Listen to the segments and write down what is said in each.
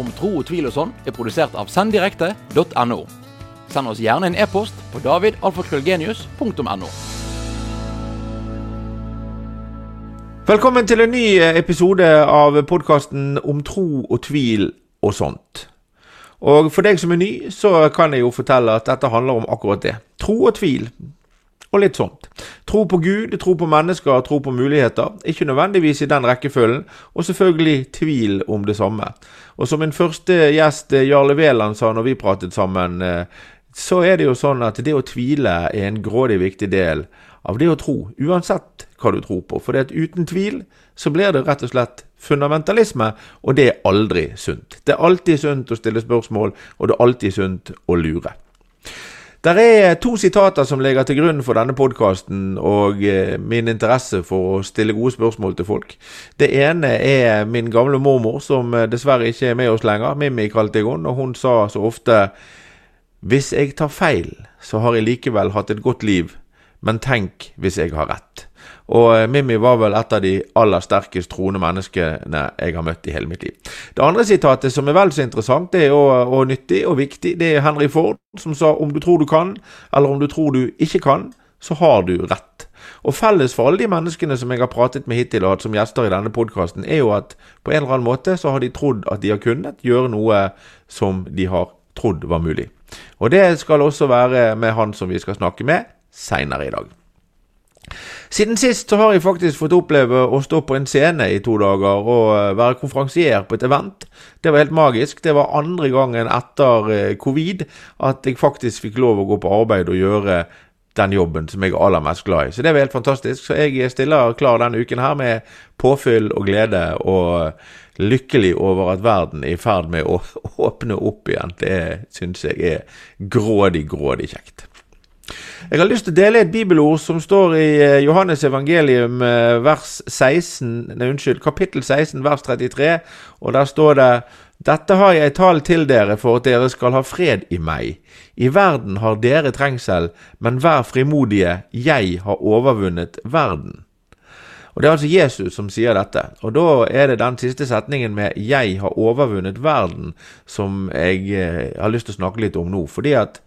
om tro og tvil og sånn er produsert av senddirekte.no. Send oss gjerne en e-post på davidalfakrøllgenius.no. Velkommen til en ny episode av podkasten om tro og tvil og sånt. Og for deg som er ny, så kan jeg jo fortelle at dette handler om akkurat det. Tro og tvil. Og litt sånt. Tro på Gud, tro på mennesker, tro på muligheter. Ikke nødvendigvis i den rekkefølgen. Og selvfølgelig tvil om det samme. Og som min første gjest, Jarle Veland, sa når vi pratet sammen, eh, så er det jo sånn at det å tvile er en grådig viktig del av det å tro, uansett hva du tror på. For uten tvil så blir det rett og slett fundamentalisme, og det er aldri sunt. Det er alltid sunt å stille spørsmål, og det er alltid sunt å lure. Der er to sitater som ligger til grunn for denne podkasten og eh, min interesse for å stille gode spørsmål til folk. Det ene er min gamle mormor, som eh, dessverre ikke er med oss lenger. Mimmi kalte jeg henne, og hun sa så ofte Hvis jeg tar feil, så har jeg likevel hatt et godt liv men tenk hvis jeg har rett. Og eh, Mimmi var vel et av de aller sterkest troende menneskene jeg har møtt i hele mitt liv. Det andre sitatet som er vel så interessant det er og, og nyttig og viktig, det er Henry Ford som sa om du tror du kan, eller om du tror du ikke kan, så har du rett. Og felles for alle de menneskene som jeg har pratet med hittil og hatt som gjester i denne podkasten, er jo at på en eller annen måte så har de trodd at de har kunnet gjøre noe som de har trodd var mulig. Og det skal også være med han som vi skal snakke med, seinere i dag. Siden sist så har jeg faktisk fått oppleve å stå på en scene i to dager og eh, være konferansier på et event. Det var helt magisk. Det var andre gangen etter eh, covid at jeg faktisk fikk lov å gå på arbeid og gjøre den jobben som jeg er aller mest glad i. Så det var helt fantastisk. Så jeg stiller klar denne uken her med påfyll og glede og lykkelig over at verden er i ferd med å åpne opp igjen. Det syns jeg er grådig, grådig kjekt. Jeg har lyst til å dele et bibelord som står i eh, Johannes evangelium eh, vers 16, nei, unnskyld, kapittel 16 vers 33, og der står det dette har jeg talt til dere for at dere skal ha fred i meg. I verden har dere trengsel, men vær frimodige, jeg har overvunnet verden. Og Det er altså Jesus som sier dette. Og da er det den siste setningen med 'jeg har overvunnet verden' som jeg eh, har lyst til å snakke litt om nå. Fordi at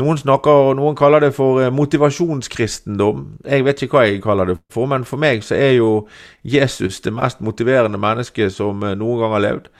noen snakker, noen kaller det for eh, motivasjonskristendom. Jeg vet ikke hva jeg kaller det for, men for meg så er jo Jesus det mest motiverende mennesket som eh, noen gang har levd.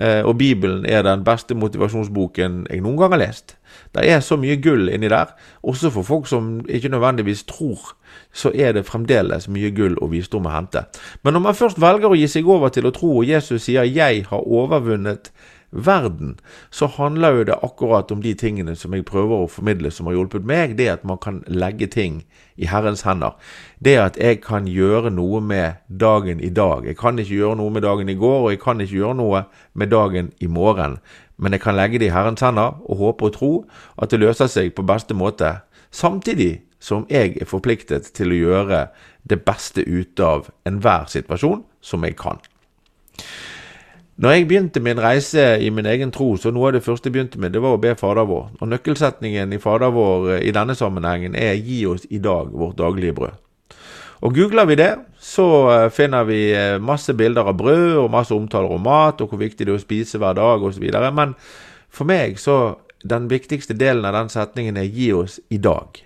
Eh, og Bibelen er den beste motivasjonsboken jeg noen gang har lest. Det er så mye gull inni der. Også for folk som ikke nødvendigvis tror, så er det fremdeles mye gull og visdom å hente. Men når man først velger å gi seg over til å tro, og Jesus sier 'jeg har overvunnet verden, så handler jo det akkurat om de tingene som jeg prøver å formidle som har hjulpet meg. Det at man kan legge ting i Herrens hender. Det at jeg kan gjøre noe med dagen i dag. Jeg kan ikke gjøre noe med dagen i går, og jeg kan ikke gjøre noe med dagen i morgen. Men jeg kan legge det i Herrens hender og håpe og tro at det løser seg på beste måte. Samtidig som jeg er forpliktet til å gjøre det beste ut av enhver situasjon som jeg kan. Når jeg begynte min reise i min egen tro, så noe av det første jeg begynte med, det var å be Fader vår. Og nøkkelsetningen i Fader vår eh, i denne sammenhengen er 'Gi oss i dag vårt daglige brød'. Og googler vi det, så eh, finner vi eh, masse bilder av brød og masse omtaler om mat og hvor viktig det er å spise hver dag osv. Men for meg så den viktigste delen av den setningen er 'gi oss i dag'.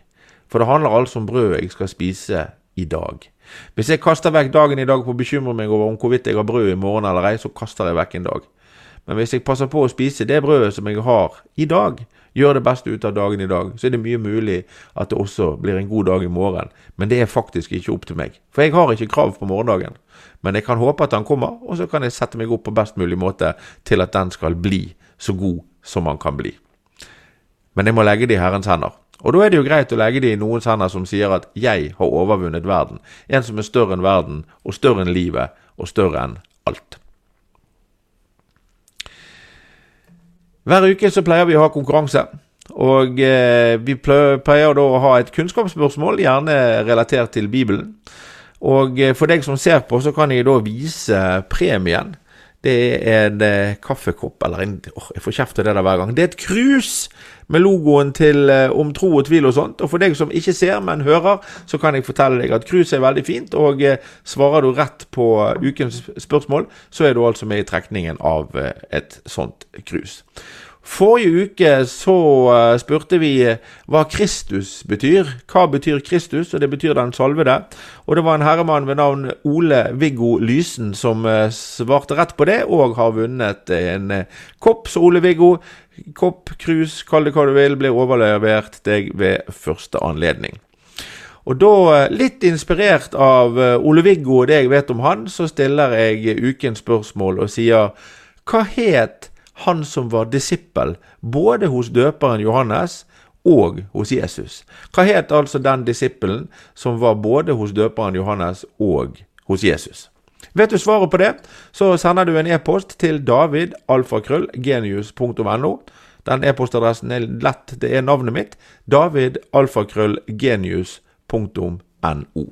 For det handler altså om brødet jeg skal spise i dag. Hvis jeg kaster vekk dagen i dag på å bekymre meg over om hvorvidt jeg har brød i morgen eller ei, så kaster jeg vekk en dag. Men hvis jeg passer på å spise det brødet som jeg har i dag, gjør det beste ut av dagen i dag, så er det mye mulig at det også blir en god dag i morgen. Men det er faktisk ikke opp til meg. For jeg har ikke krav på morgendagen. Men jeg kan håpe at den kommer, og så kan jeg sette meg opp på best mulig måte til at den skal bli så god som den kan bli. Men jeg må legge det i Herrens hender. Og da er det jo greit å legge det i noens hender som sier at 'jeg har overvunnet verden'. En som er større enn verden, og større enn livet, og større enn alt. Hver uke så pleier vi å ha konkurranse. Og eh, vi pleier da å ha et kunnskapsspørsmål, gjerne relatert til Bibelen. Og eh, for deg som ser på, så kan jeg da vise premien. Det er en eh, kaffekopp, eller en åh, Jeg får kjeft av det der hver gang. Det er et krus med logoen til eh, Om tro og tvil og sånt. Og for deg som ikke ser, men hører, så kan jeg fortelle deg at krus er veldig fint. Og eh, svarer du rett på ukens spørsmål, så er du altså med i trekningen av eh, et sånt krus. Forrige uke så spurte vi hva Kristus betyr. Hva betyr Kristus? Og det betyr den salvede. Og det var en herremann ved navn Ole-Viggo Lysen som svarte rett på det, og har vunnet en kopp. Så Ole-Viggo, kopp, krus, kall det hva du vil, blir overlevert deg ved første anledning. Og da, litt inspirert av Ole-Viggo og det jeg vet om han, så stiller jeg ukens spørsmål og sier hva het han som var disippel både hos døperen Johannes og hos Jesus. Hva het altså den disippelen som var både hos døperen Johannes og hos Jesus? Vet du svaret på det, så sender du en e-post til davidalfakrøllgenius.no. Den e-postadressen er lett. Det er navnet mitt. davidalfakrøllgenius.no.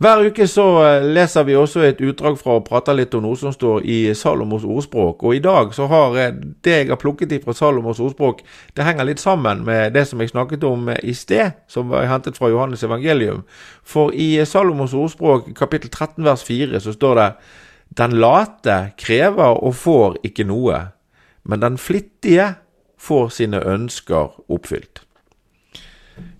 Hver uke så eh, leser vi også et utdrag fra og prater litt om noe som står i Salomos ordspråk. Og i dag så har det jeg har plukket fra Salomos ordspråk, det henger litt sammen med det som jeg snakket om i sted, som var hentet fra Johannes evangelium. For i Salomos ordspråk kapittel 13 vers 4 så står det Den late krever og får ikke noe, men den flittige får sine ønsker oppfylt.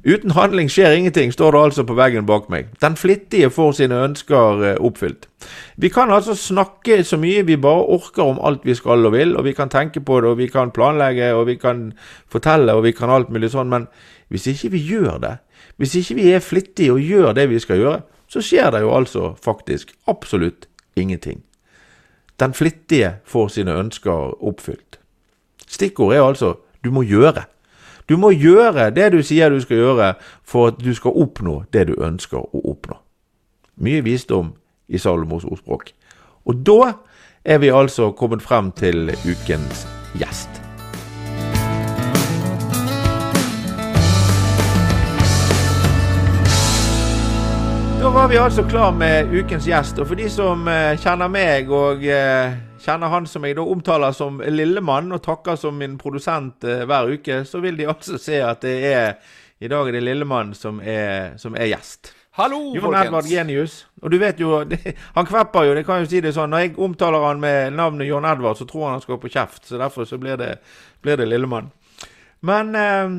Uten handling skjer ingenting, står det altså på veggen bak meg. Den flittige får sine ønsker eh, oppfylt. Vi kan altså snakke så mye vi bare orker om alt vi skal og vil, og vi kan tenke på det, og vi kan planlegge, og vi kan fortelle, og vi kan alt mulig sånn, men hvis ikke vi gjør det, hvis ikke vi er flittige og gjør det vi skal gjøre, så skjer det jo altså faktisk absolutt ingenting. Den flittige får sine ønsker oppfylt. Stikkord er altså du må gjøre. Du må gjøre det du sier du skal gjøre for at du skal oppnå det du ønsker å oppnå. Mye visdom i Salomos ordspråk. Og da er vi altså kommet frem til ukens gjest. Da var vi altså klar med ukens gjest. Og for de som eh, kjenner meg og eh, kjenner han som jeg da omtaler som Lillemann, og takker som min produsent eh, hver uke, så vil de altså se at det er i dag er det Lillemann som er, som er gjest. Hallo, Jon. Edvard Genius. Og du vet jo, det, Han kvepper jo, det kan jo si det sånn. Når jeg omtaler han med navnet John Edvard, så tror han han skal på kjeft. Så derfor så blir det, blir det Lillemann. Men eh,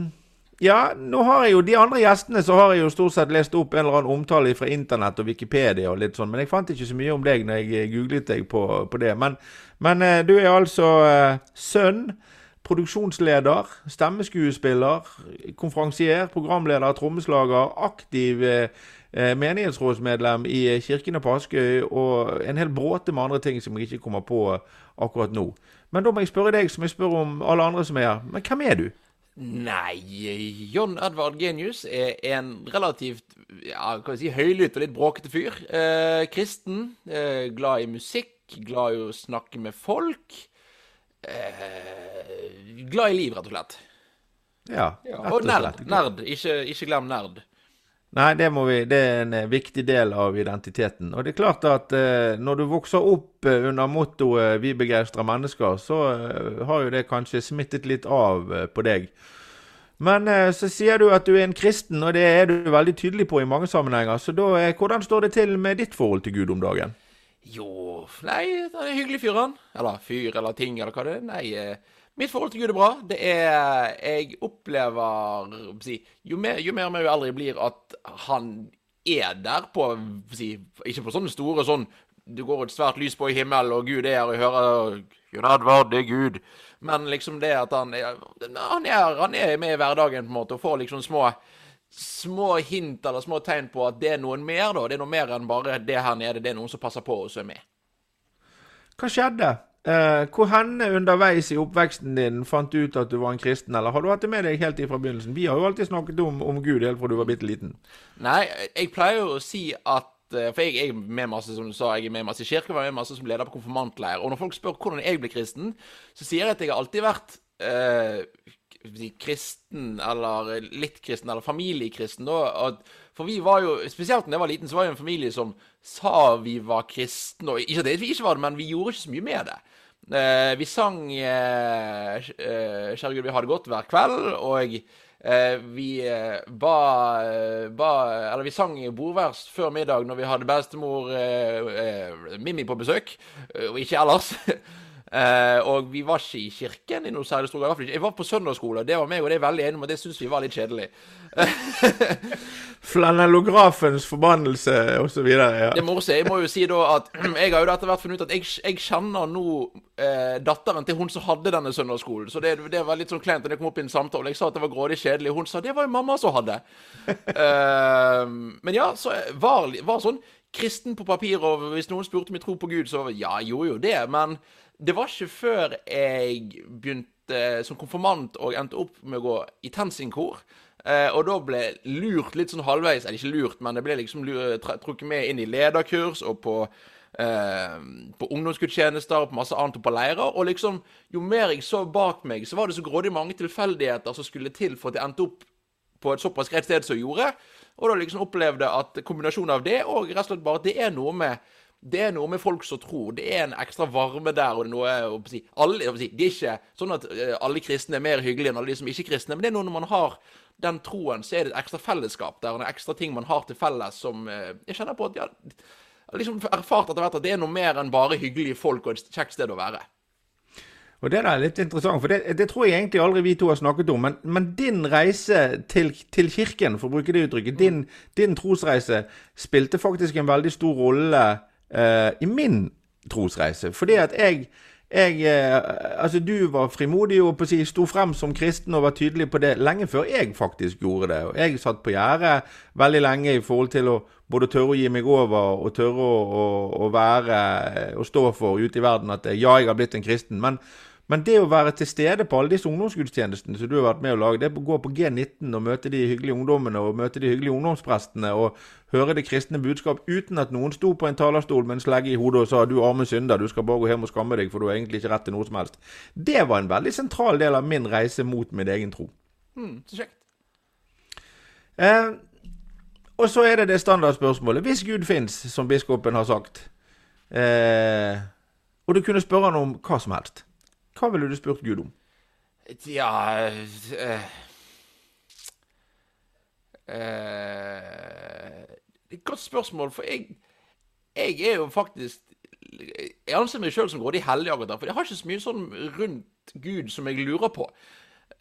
ja, nå har jeg jo de andre gjestene så har jeg jo stort sett lest opp en eller annen omtale fra internett og Wikipedia og litt sånn, men jeg fant ikke så mye om deg når jeg googlet deg på, på det. Men, men, eh, du er altså uh, sønn, produksjonsleder, stemmeskuespiller, konferansier, programleder, trommeslager, aktiv uh, menighetsrådsmedlem i Kirkene på Askøy og en hel bråte med andre ting som jeg ikke kommer på akkurat nå. Men da må jeg spørre deg som jeg spør om alle andre som er her. Men hvem er du? Nei, John Edvard Genius er en relativt ja, kan si, høylytt og litt bråkete fyr. Eh, kristen, eh, glad i musikk, glad i å snakke med folk. Eh, glad i liv, rett og slett. Ja, rett og, og nerd. nerd. Ikke, ikke glem nerd. Nei, det, vi, det, er en eh, viktig del av identiteten. Og det er klart at eh, når du vokser opp eh, under mottoet 'Vi begeistrer mennesker', så eh, har jo det kanskje smittet litt av eh, på deg. Men eh, så sier du at du er en kristen, og det er du veldig tydelig på i mange sammenhenger. Så da, hvordan står det til med ditt forhold til Gud om dagen? Jo, nei, det er en hyggelig fyr, han. Eller fyr eller ting, eller hva det er. Nei, Mitt forhold til Gud er bra. Det er Jeg opplever jo mer, jo mer og mer eldre aldri blir, at han er der på si, Ikke på sånne store sånn Det går et svært lys på i himmelen, og Gud er her, og jeg hører Gud Edvard, det er Gud. Men liksom det at han er, han er, han er med i hverdagen, på en måte, og får liksom små små hint eller små tegn på at det er noen mer, da. Det er noe mer enn bare det her nede. Det er noen som passer på og er med. Hva skjedde? Uh, hvor henne underveis i oppveksten din fant du ut at du var en kristen, eller har du hatt det med deg helt fra begynnelsen? Vi har jo alltid snakket om, om Gud helt fra du var bitte liten. Nei, jeg pleier jo å si at uh, For jeg, jeg, er med masse som du sa, jeg er med masse i kirke, var med masse som leder på konfirmantleir. Og når folk spør hvordan jeg ble kristen, så sier jeg at jeg har alltid vært uh, kristen, eller litt kristen, eller familiekristen. da, at For vi var jo, spesielt da jeg var liten, så var jo en familie som sa vi var kristne. Og ikke det vi ikke var det, men vi gjorde ikke så mye med det. Eh, vi sang eh, eh, 'Kjære Gud, vi har det godt' hver kveld, og eh, vi eh, ba, eh, ba Eller vi sang bordvers før middag når vi hadde bestemor Mimmi på besøk, og ikke ellers. Uh, og vi var ikke i kirken i noe særlig stor grad. Jeg var på søndagsskole, det var meg og det er veldig enig om, og det syns vi var litt kjedelig. Flanellografens forbannelse osv. Ja. Det morse, Jeg må jo si da at jeg har jo etter hvert funnet ut at jeg, jeg kjenner nå eh, datteren til hun som hadde denne søndagsskolen. Så det, det var litt sånn kleint da det kom opp i en samtale. Jeg sa at det var grådig kjedelig, og hun sa det var jo mamma som hadde. eh, men ja, så var, var sånn kristen på papir, og hvis noen spurte om jeg tror på Gud, så ja, jeg gjorde jo det. Men det var ikke før jeg begynte som konfirmant og endte opp med å gå i TenSing-kor. Uh, og da ble lurt litt sånn halvveis Eller ikke lurt, men det ble liksom trukket med inn i lederkurs og på, uh, på ungdomsgudstjenester og på masse annet og på leirer. Og liksom, jo mer jeg så bak meg, så var det så grådig mange tilfeldigheter som skulle til for at jeg endte opp på et såpass greit sted som jeg gjorde. Og da liksom opplevde at kombinasjonen av det og rett og slett bare at det er noe med det er noe med folk som tror. Det er en ekstra varme der. og Det er noe å si, alle, å si, Det er ikke sånn at eh, alle kristne er mer hyggelige enn alle de som ikke er kristne, men det er noe når man har den troen, så er det et ekstra fellesskap der. En ekstra ting man har til felles som eh, Jeg kjenner på at jeg har liksom erfart etter hvert at det er noe mer enn bare hyggelige folk og et kjekt sted å være. Og Det er litt interessant, for det, det, tror jeg egentlig aldri vi to har snakket om. Men, men din reise til, til, kirken, for å bruke det uttrykket, din, din trosreise, spilte faktisk en veldig stor rolle uh, i min trosreise. Fordi at jeg, jeg uh, Altså, du var frimodig og på si, sto frem som kristen og var tydelig på det lenge før jeg faktisk gjorde det. Og jeg satt på gjerdet veldig lenge i forhold til å både tørre å gi meg over og tørre å, å, å være og stå for ute i verden at ja, jeg har blitt en kristen. men men det å være til stede på alle disse ungdomsgudstjenestene som du har vært med å lage, det å gå på G19 og møte de hyggelige ungdommene og møte de hyggelige ungdomsprestene og høre det kristne budskap uten at noen sto på en talerstol med en slegge i hodet og sa 'du arme synder, du skal bare gå hjem og skamme deg, for du har egentlig ikke rett til noe som helst', det var en veldig sentral del av min reise mot min egen tro. Mm, så kjekt. Eh, og så er det det standardspørsmålet. Hvis Gud fins, som biskopen har sagt, eh, og du kunne spørre han om hva som helst hva ville du spurt Gud om? Ja uh, uh, Et godt spørsmål, for jeg, jeg er jo faktisk Jeg anser meg sjøl som grådig hellig, akkurat for jeg har ikke så mye sånn rundt Gud som jeg lurer på.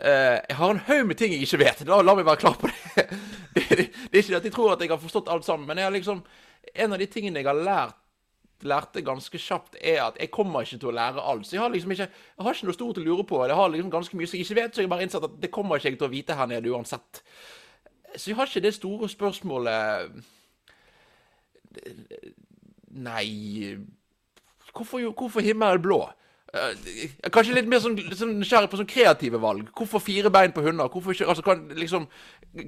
Uh, jeg har en haug med ting jeg ikke vet. La, la meg være klar på det. det, det. det, er ikke at jeg tror at jeg har forstått alt sammen, men jeg har liksom en av de tingene jeg har lært lærte ganske kjapt, er at jeg kommer ikke til å lære alt. Så jeg har liksom ikke jeg har ikke noe stort å lure på. Jeg har liksom ganske mye som jeg ikke vet, så jeg har bare innsett at det kommer ikke jeg til å vite her nede uansett. Så jeg har ikke det store spørsmålet Nei Hvorfor, hvorfor himmelen blå? Uh, kanskje litt mer sånn, sånn på sånn kreative valg. Hvorfor fire bein på hunder? Hvorfor ikke, altså, kan, liksom,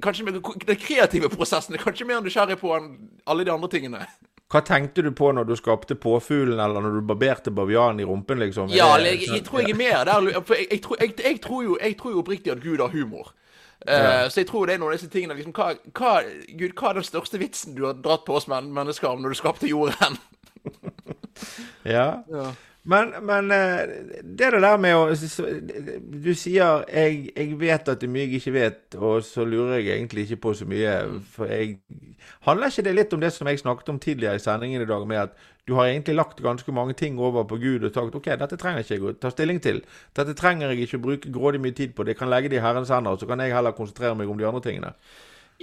kanskje Den kreative prosessen er kanskje mer nysgjerrig på enn alle de andre tingene. Hva tenkte du på når du skapte påfuglen, eller når du barberte bavianen i rumpen, liksom? Ja, jeg, jeg, jeg, tror jeg er mer der. For jeg, tror, jo, jeg tror jo oppriktig at Gud har humor. Uh. Så jeg tror det er noen av disse tingene liksom, hva, hva, Gud, hva er den største vitsen du har dratt på oss mennesker om når du skapte jorden? ja. ja. Men, men, er det der med å Du sier jeg, jeg, vet at det er mye jeg ikke vet', og så lurer jeg egentlig ikke på så mye. For jeg Handler ikke det litt om det som jeg snakket om tidligere i sendingen i dag, med at du har egentlig lagt ganske mange ting over på Gud og sagt 'OK, dette trenger ikke jeg å ta stilling til'. 'Dette trenger jeg ikke å bruke grådig mye tid på'. Det kan legge det i Herrens hender, så kan jeg heller konsentrere meg om de andre tingene'.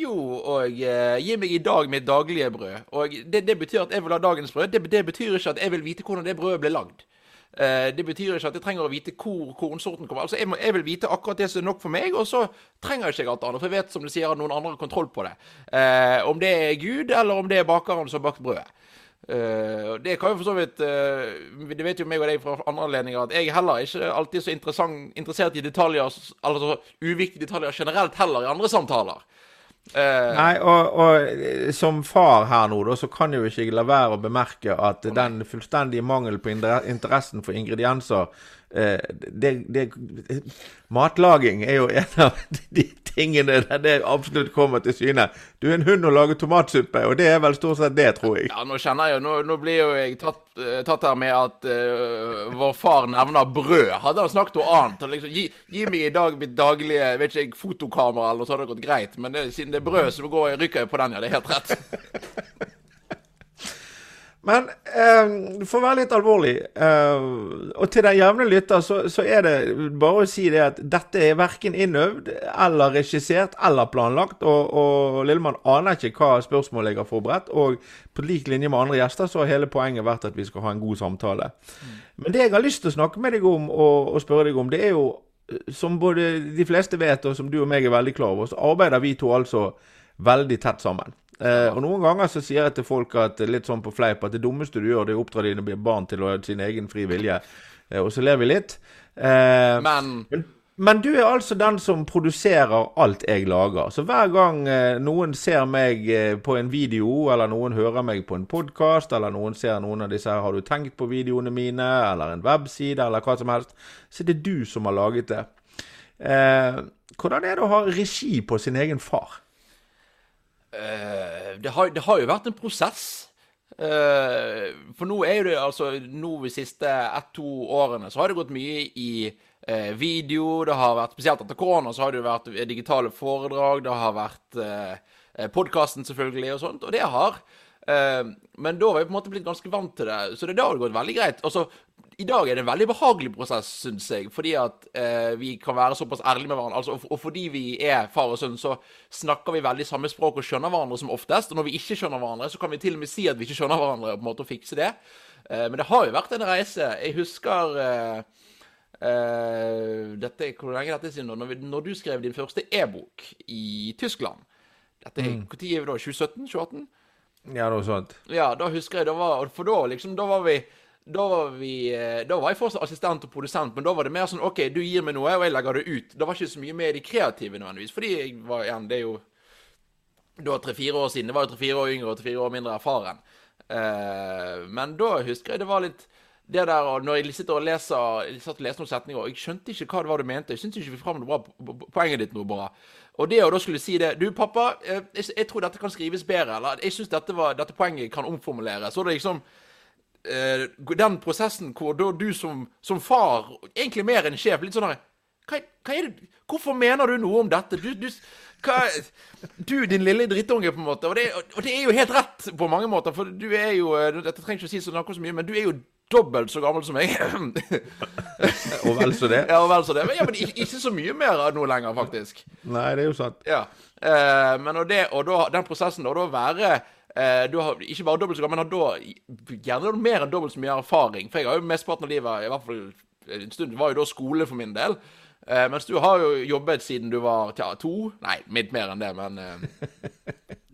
Jo, og uh, gi meg i dag mitt daglige brød. Og det, det, betyr at jeg vil ha dagens brød. Det, det, betyr ikke at jeg vil vite hvordan det brødet ble lagd. Uh, det betyr ikke at jeg trenger å vite hvor kornsorten kommer. Altså, jeg, må, jeg, vil vite akkurat det som er nok for meg, og så trenger jeg ikke alt annet. For jeg vet, som du sier, at noen andre har kontroll på det. Uh, om det er Gud, eller om det er bakeren som har bakt brødet. Uh, det kan jo for så vidt uh, Det vet jo meg og deg fra andre anledninger at jeg heller ikke alltid så interessert i detaljer, altså uviktige detaljer generelt heller i andre samtaler. Uh, Nei, og, og, som far her nå, da, så kan jo ikke jeg la være å bemerke at den fullstendige mangel på interessen for ingredienser eh, det, det, Matlaging er jo en av de tingene der det absolutt kommer til syne. Du er en hund og lager tomatsuppe, og det er vel stort sett det, tror jeg. Ja, nå kjenner jeg jo Nå, nå blir jo jeg tatt, eh, tatt her med at uh, vår far nevner brød. Hadde han snakket noe annet liksom, gi, gi, meg i dag mitt daglige vet ikke jeg, fotokamera, eller så hadde det gått greit. Men det, siden det er brød, så går, rykker jeg på den, ja. Det er helt rett. Men eh, for å være litt alvorlig, eh, og til den jevne lytter, så, så, er det bare å si det at dette er verken innøvd eller regissert eller planlagt. Og, og Lillemann aner ikke hva spørsmålet jeg har forberedt. Og på lik linje med andre gjester så har hele poenget vært at vi skal ha en god samtale. Mm. Men det jeg har lyst til å snakke med deg om og, og spørre deg om, det er jo, som både de fleste vet, og som du og meg er veldig klar over, så arbeider vi to altså veldig tett sammen. Eh, og Noen ganger så sier jeg til folk at litt sånn på fleip at det dummeste du gjør, det er å oppdra dine barn til å ha sin egen fri vilje. Eh, og så ler vi litt. Eh, men, men, men du er altså den som produserer alt jeg lager. Så hver gang eh, noen ser meg eh, på en video, eller noen hører meg på en podkast, eller noen ser noen av disse her 'Har du tenkt på videoene mine?' eller en webside, eller hva som helst, så er det du som har laget det. Eh, hvordan er det å ha regi på sin egen far? Uh, det, har, det, har, jo vært en prosess. Uh, for nå er det altså Nå de siste ett-to årene så har det gått mye i uh, video. Det har vært, Spesielt etter korona så har det jo vært digitale foredrag. Det har vært uh, podkasten, selvfølgelig, og sånt. Og det har Men da var jeg på en måte blitt ganske vant til det, så det da har gått veldig greit. Altså, i dag er det en veldig behagelig prosess, syns jeg. Fordi at eh, vi kan være såpass ærlige med hverandre. Altså, og, fordi vi er far og sønn, så snakker vi veldig samme språk og skjønner hverandre som oftest. Og når vi ikke skjønner hverandre, så kan vi til og med si at vi ikke skjønner hverandre, og på en måte fikse det. Eh, men det har jo vært en reise. Jeg husker eh, eh dette, Hvor lenge er dette siden? Når, når du skrev din første e-bok i Tyskland Dette er, mm. Når er vi da? 2017? 2018? Ja, noe sånt. Ja, da husker jeg det var For da liksom, da var vi da var, vi, eh, da var jeg fortsatt assistent og produsent, men da var det mer sånn OK, du gir meg noe, og jeg legger det ut. Det var ikke så mye med de kreative nødvendigvis. Fordi jeg var igjen, det er jo Da tre-fire år siden. Det var jo tre-fire år yngre og tre-fire år mindre erfaren. Uh, men da husker jeg det var litt det der Når jeg sitter og leser jeg satt og leser noen setninger, og jeg skjønte ikke hva det var du mente. Jeg syntes ikke vi fram noe bra, poenget ditt noe bra. Og det å da skulle si det Du, pappa, eh, jeg, jeg tror dette kan skrives bedre. Eller jeg syns dette, dette poenget kan omformuleres. Så det liksom uh, den prosessen hvor da du som, som, far, egentlig mer enn sjef, litt sånn her hva, hva, er det Hvorfor mener du noe om dette? Du, du, hva, du din lille drittunge, på en måte. Og det, og det, er jo helt rett på mange måter, for du er jo eh, Dette trenger ikke å si så, så mye, men du er jo dobbelt så gammel som meg. og vel så det. Ja, og vel så det. Men, ja, men ikke, ikke, så mye mer nå lenger, faktisk. Nei, det er jo sant. Ja. Eh, men og, det, og da, den prosessen da, da være Eh, du har ikke bare dobbelt så gammel, men har da gjerne mer enn dobbelt så mye erfaring. For jeg har jo mesteparten av livet, i hvert fall en stund, var jo da skole for min del. Eh, mens du har jo jobbet siden du var tja, to. Nei, litt mer enn det, men eh,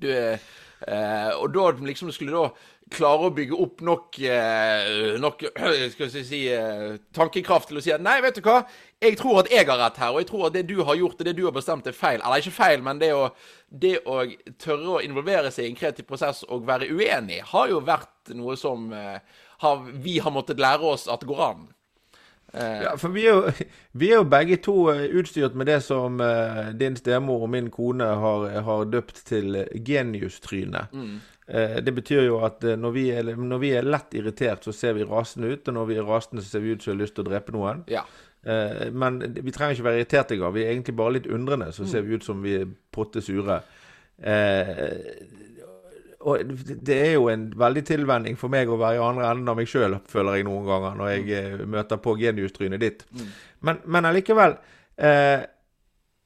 du eh, Og da liksom skulle da klare å bygge opp nok, eh, nok skal vi si, eh, tankekraft til å si at nei, vet du hva, jeg tror at jeg har rett her, og jeg tror at det du har gjort og det du har bestemt, er feil. Eller ikke feil, men det å, det å tørre å involvere seg i en kreativ prosess og være uenig, har jo vært noe som eh, har, vi har måttet lære oss at det går an. Ja, for vi er, jo, vi er, jo, begge to utstyrt med det som din stemor og min kone har, har døpt til geniustryne. Mm. Eh, det betyr jo at eh, når vi, er, når vi, er, lett irritert, så ser vi rasende ut. Og når vi er rasende, så ser vi ut som vi har lyst til å drepe noen. Ja. Eh, men vi trenger ikke være irriterte engang. Vi er egentlig bare litt undrende. Så mm. ser vi ut som vi er potte sure. og det er jo en veldig tilvenning for meg å være i andre enden av meg sjøl, føler jeg noen ganger, når jeg mm. møter på geniustrynet ditt. Mm. Men, men allikevel. Eh,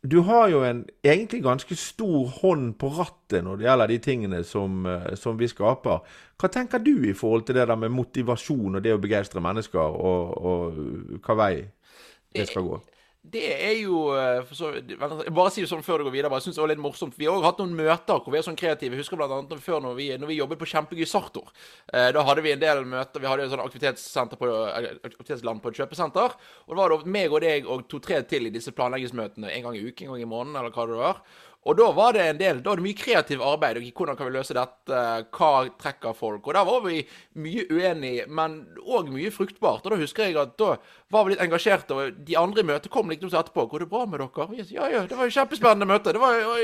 du har jo en egentlig ganske stor hånd på rattet når det gjelder de tingene som, eh, som, vi skaper. Hva tenker du i forhold til det der med motivasjon og det å begeistre mennesker, og, og hva vei det skal gå? Det er jo eh, så, Bare si det sånn før du går videre. bare, jeg synes det var litt morsomt. Vi har også hatt noen møter hvor vi er sånn kreative. Jeg husker blant annet før når vi, når vi jobbet på Kjempegøy Sartor. Eh, da hadde vi en del møter. Vi hadde et sånn aktivitetssenter på, eh, aktivitetsland på et kjøpesenter. Og det var da meg og deg og to-tre til i disse planleggingsmøtene en gang i uken, en gang i måneden, eller hva det var. Og da var det en del, da var det mye kreativt arbeid. og Hvordan kan vi løse dette? Hva trekker folk? Og der var vi mye uenige, men òg mye fruktbart. Og da husker jeg at da var vi litt engasjerte, og de andre i møtet kom litt etterpå. 'Går det bra med dere?' Ja, ja, det var jo kjempespennende møte. Det var jo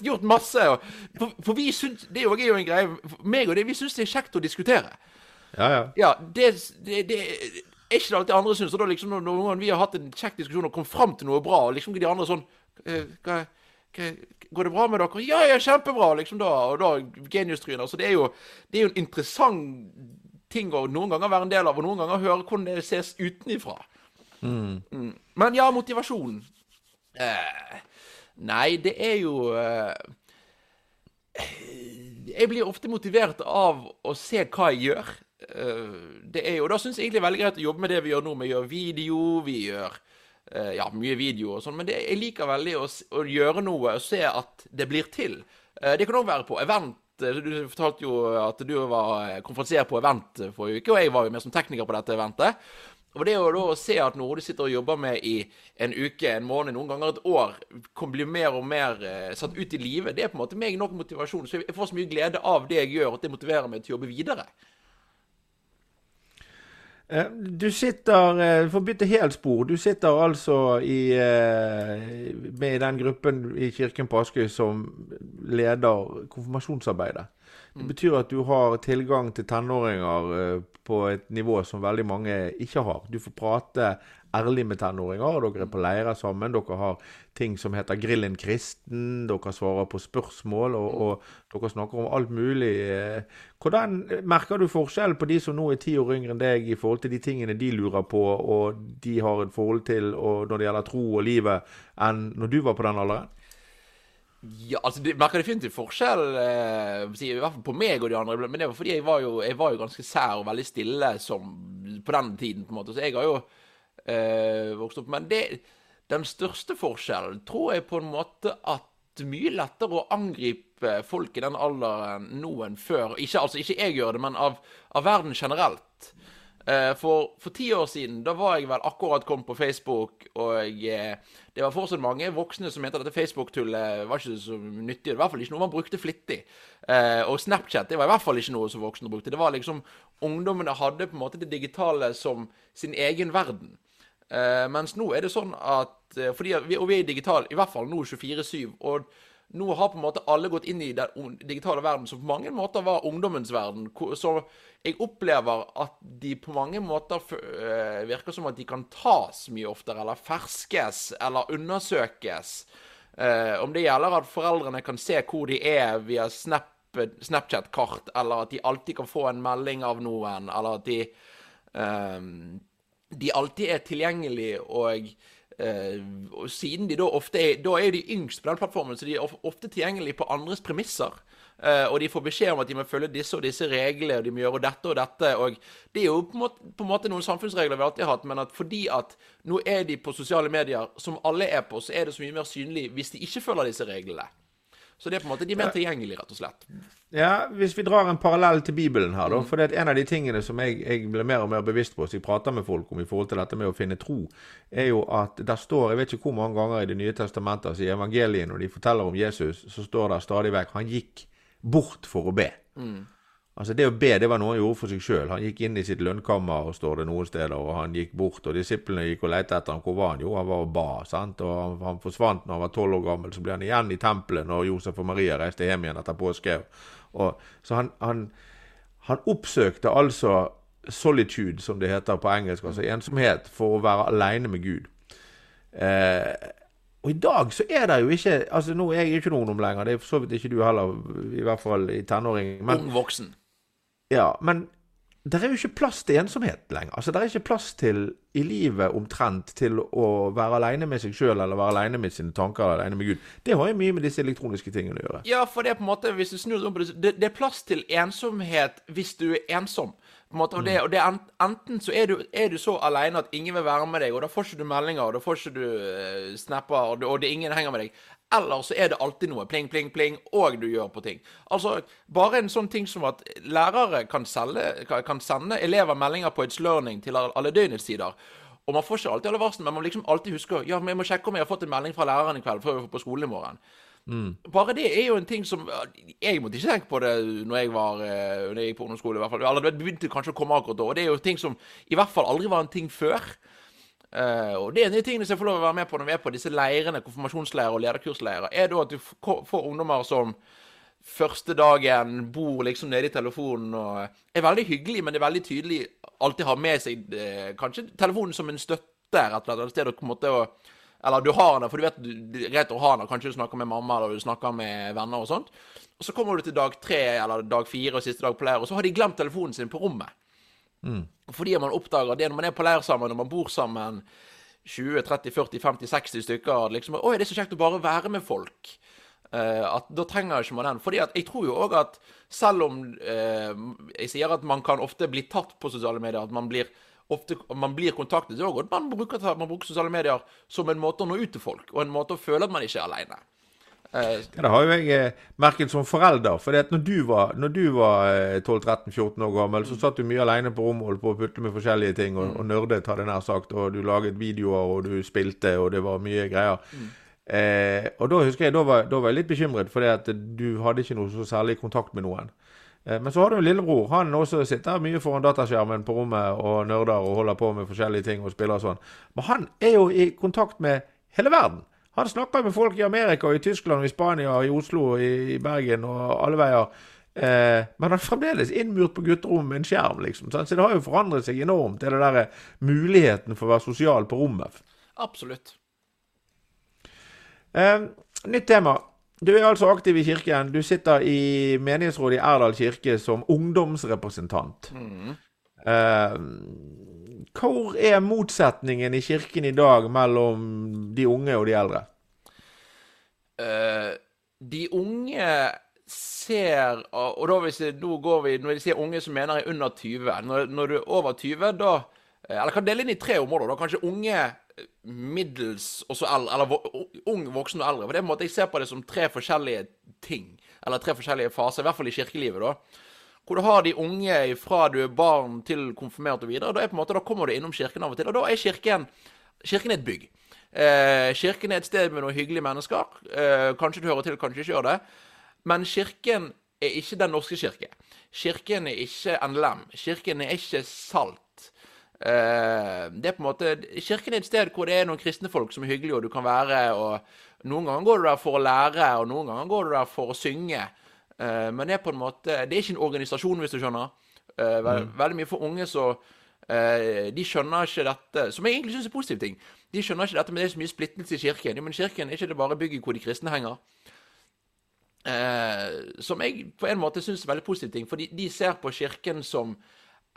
gjort masse. Og, for, for, vi syns Det er jo en greie meg og det, vi syns det er kjekt å diskutere. Ja, ja. ja det, det, det er ikke det alltid andre syns. Og da liksom når, når vi har hatt en kjekk diskusjon og kom fram til noe bra, og liksom de andre sånn eh, hva Går det bra med dere? Ja, ja, kjempebra! liksom da, Og da geniustryner. Så det er, jo, det er jo en interessant ting å noen ganger være en del av, og noen ganger høre hvordan det ses utenifra. Mm. Mm. Men ja, motivasjon eh, Nei, det er jo eh, Jeg blir ofte motivert av å se hva jeg gjør. Eh, det er jo, Da syns jeg egentlig veldig greit å jobbe med det vi gjør nå. Vi gjør video, vi gjør ja, mye video og sånn, men det, jeg liker veldig å, å, gjøre noe og se at det blir til. Eh, det kan òg være på event. Eh, du fortalte jo at du var konferansier på event forrige uke, og jeg var jo med som tekniker på dette eventet. Og det å se at noe du sitter og jobber med i en uke, en måned, noen ganger et år, kan bli mer og mer eh, satt ut i livet, det er på en måte meg nok motivasjon. Så jeg får så mye glede av det jeg gjør, at det motiverer meg til å jobbe videre. Eh, du sitter eh, For å bytte helt spor. Du sitter altså i, eh, med i den gruppen i Kirken på Askøy som leder konfirmasjonsarbeidet. Det mm. betyr at du har tilgang til tenåringer på et nivå som veldig mange ikke har. Du får prate ærlig med tenåringer. Dere er på leirer sammen. Dere har ting som heter Grillen kristen. Dere svarer på spørsmål, og, og, dere snakker om alt mulig. Hvordan merker du forskjell på de som nå er ti år yngre enn deg, i forhold til de tingene de lurer på, og de har et forhold til når det gjelder tro og livet, enn når du var på den alderen? Ja, altså, det merker definitivt forskjell, eh, i hvert fall på meg og de andre. Men det var fordi jeg var jo, jeg var jo ganske sær og veldig stille som, på den tiden. på en måte, Så jeg har jo eh, vokst opp. Men det, den største forskjellen tror jeg på en måte at det er mye lettere å angripe folk i den alderen nå enn før. Ikke, altså, ikke jeg gjør det, men av, av verden generelt. Eh, for, for, ti år siden da var jeg vel akkurat kommet på Facebook, og eh, det var fortsatt mange voksne som mente at dette Facebook-tullet var ikke så nyttig. Det var i hvert fall ikke noe man brukte flittig. Eh, og Snapchat det var i hvert fall ikke noe som voksne brukte. Det var liksom Ungdommene hadde på en måte det digitale som sin egen verden. Mens nå er det sånn at fordi Og vi er digitale, i hvert fall nå 24-7. Og nå har på en måte alle gått inn i den digitale verden, som på mange måter var ungdommens verden. Så jeg opplever at de på mange måter uh, virker som at de kan tas mye oftere, eller ferskes, eller undersøkes. om det gjelder at foreldrene kan se hvor de er via Snap, Snapchat-kart, eller at de alltid kan få en melding av noen, eller at de de alltid er tilgjengelige, og, eh, og siden de da ofte er Da er de yngst på den plattformen, så de er ofte tilgjengelige på andres premisser. Uh, og de får beskjed om at de må følge disse og disse reglene, og de må gjøre dette og dette. og Det er jo på en, måte, på en måte noen samfunnsregler vi alltid har hatt, men at fordi at nå er de på sosiale medier, som alle er på, så er det så mye mer synlig hvis de ikke følger disse reglene. Så det er på en måte de er mer tilgjengelige, rett og slett. Ja, Hvis vi drar en parallell til Bibelen her, da. Mm. For det er en av de tingene som jeg, jeg blir mer og mer bevisst på, som jeg prater med folk om i forhold til dette med å finne tro, er jo at der står, jeg vet ikke hvor mange ganger i Det nye testamentet, altså i evangeliet, når de forteller om Jesus, så står det stadig vekk han gikk bort for å be. Mm. Altså Det å be det var noe han gjorde for seg sjøl. Han gikk inn i sitt lønnkammer, står det noen steder, og han gikk bort. Og disiplene gikk og lette etter ham. Hvor var han? Jo, han var og ba. sant? Og han, han forsvant når han var tolv år gammel. Så ble han igjen i tempelet når Josef og Maria reiste hjem igjen etter påske. Og, så han, han, han oppsøkte altså solitude, som det heter på engelsk, altså ensomhet, for å være aleine med Gud. Eh, og i dag så er det jo ikke altså Nå er jeg ikke noen om lenger, det er for så vidt ikke du heller, i hvert fall i tenåring. Ung voksen. Ja, men det er jo ikke plass til ensomhet lenger. Altså, Det er ikke plass til i livet omtrent til å være aleine med seg sjøl eller være aleine med sine tanker eller aleine med Gud. Det har jo mye med disse elektroniske tingene å gjøre. Ja, for det er på en måte, hvis du snur om på det, det, er plass til ensomhet hvis du er ensom. På en måte, og det, mm. og det Enten så er du, er du så aleine at ingen vil være med deg, og da får ikke du meldinger, og da får ikke du uh, snapper, og, og det, ingen henger med deg. Eller så er det alltid noe pling, pling, pling, og du gjør på ting. Altså, Bare en sånn ting som at lærere kan, selge, kan sende elever meldinger på It's Learning til alle døgnets tider. Og man får ikke alltid alle varslene, men man liksom alltid husker ja, men jeg må sjekke om jeg har fått en melding fra læreren i kveld før vi får på skolen i morgen. Bare det er jo en ting som Jeg måtte ikke tenke på det når jeg var eh, Når jeg gikk på ungdomsskole. i hvert fall. Eller det begynte kanskje å komme akkurat da. Og det er jo ting som i hvert fall aldri var en ting før. Eh, og det er en av de tingene som jeg får lov å være med på når vi er på disse leirene, konfirmasjonsleirer og lederkursleirer, er da at du får ungdommer som første dagen bor liksom nede i telefonen og er veldig hyggelig, men det er veldig tydelig alltid har med seg eh, kanskje telefonen som en støtte, rett og slett. Et sted å på en måte å Eller du har den, for du vet du- greit å ha den. Kanskje du snakker med mamma eller du snakker med venner og sånt. Og så kommer du til dag tre eller dag fire og siste dag på leir, og så har de glemt telefonen sin på rommet. Fordi man oppdager det når man er på leir sammen, når man bor sammen 20, 30, 40, 50, 60 stykker liksom, Oi, det er så kjekt å bare være med folk. Eh, at Da trenger ikke man den. Fordi at jeg tror jo òg at selv om eh, jeg sier at man kan ofte bli tatt på sosiale medier, at man blir ofte man blir kontaktet, òg, og man bruker, man bruker sosiale medier som en måte å nå ut til folk, og en måte å føle at man ikke er aleine. Eh, Ja, det har jo jeg eh, merket som forelder. For når du var, når du var eh, 12-13-14 år gammel, så satt du mye alene på rommet og holdt på å putle med forskjellige ting, og, og nerdet, hadde jeg nær sagt. Og du laget videoer, og du spilte, og det var mye greier. Eh, og da husker jeg, da var, da var jeg litt bekymret, fordi at du hadde ikke noe så særlig kontakt med noen. Eh, Men så har du en lillebror. Han også sitter mye foran dataskjermen på rommet og nerder og holder på med forskjellige ting og spiller og sånn. Men han er jo i kontakt med hele verden. Han snakker med folk i Amerika, og i Tyskland, og i Spania, og i Oslo, og i Bergen og alle veier. Eh, men han er fremdeles innmurt på gutterommet med en skjerm, liksom. Så det har jo forandret seg enormt, det der eh, muligheten for å være sosial på rommet. absolutt. Eh, nytt tema. Du er altså aktiv i kirken. Du sitter i menighetsrådet i Erdal kirke som ungdomsrepresentant. Eh, hvor er motsetningen i kirken i dag mellom de unge og de eldre? Uh, de unge ser Og da hvis jeg, nå går vi Når de sier unge, så mener jeg under 20. Når, når du er over 20, da eh, Eller kan dele inn i tre områder. da Kanskje unge, middels og så eldre. Eller ung, voksen og eldre. For det er en måte jeg ser på det som tre forskjellige ting. Eller tre forskjellige faser, i hvert fall i kirkelivet. da hvor du har de unge fra du er barn til konfirmert og videre. Da, måte, da kommer du innom kirken av og til. Og da er kirken Kirken er et bygg. Eh, kirken er et sted med noen hyggelige mennesker. Eh, kanskje du hører til, kanskje ikke gjør det. Men kirken er ikke Den norske kirke. Kirken er ikke NLM. Kirken er ikke Salt. Eh, det er på en måte Kirken er et sted hvor det er noen kristne folk som er hyggelige, og du kan være og Noen ganger går du der for å lære, og noen ganger går du der for å synge. Eh, men det er på en måte Det er ikke en organisasjon, hvis du skjønner. Veld, ve Veldig mye for unge så eh, De skjønner ikke dette, som jeg egentlig syns er positiv ting. De skjønner ikke dette, men det er så mye splittelse i kirken. Jo, men kirken er ikke det bare bygget hvor de kristne henger. Eh, som jeg på en måte syns er veldig positiv ting, for de ser på kirken som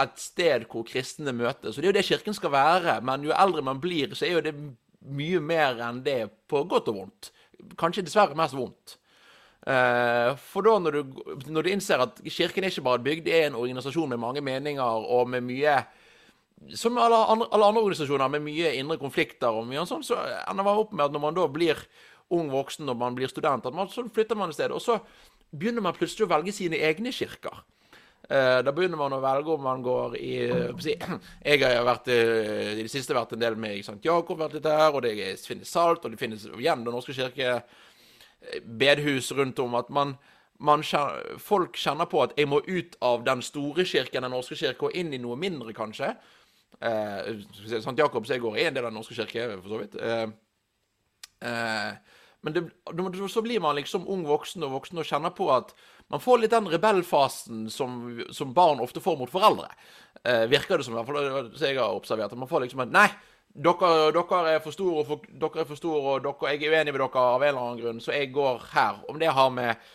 et sted hvor kristne møtes. Og det er jo det kirken skal være, men jo eldre man blir, så er jo det mye mer enn det på godt og vondt. Kanskje dessverre mest vondt. Eh, for da når du, når du innser at kirken er ikke bare et bygg, det er en organisasjon med mange meninger og med mye Som alle andre, alle andre organisasjoner, med mye indre konflikter og mye sånn, så ender man opp med at når man da blir ung voksen og man blir student, at man, så flytter man et sted. Og så begynner man plutselig å velge sine egne kirker. Eh, da begynner man å velge om man går i jeg har vært eh, i det siste vært en del med St. Jakob, vært litt der, og det finnes Salt, og det finnes igjen Den norske kirke, bedehus rundt om. At man, man kjenner, folk kjenner på at jeg må ut av den store kirken, den norske kirke, og inn i noe mindre, kanskje. Eh, St. Jakobs jeg går er en del av den norske kirke, for så vidt. Eh, eh, men det, så blir man liksom ung voksen og voksen og kjenner på at man får litt den rebellfasen som, som barn ofte får mot foreldre. Eh, virker det som, i hvert fall det jeg har observert. At man får liksom at Nei, dere, dere er for store, for, dere er for store, og dere, jeg er uenig med dere av en eller annen grunn, så jeg går her. Om det har med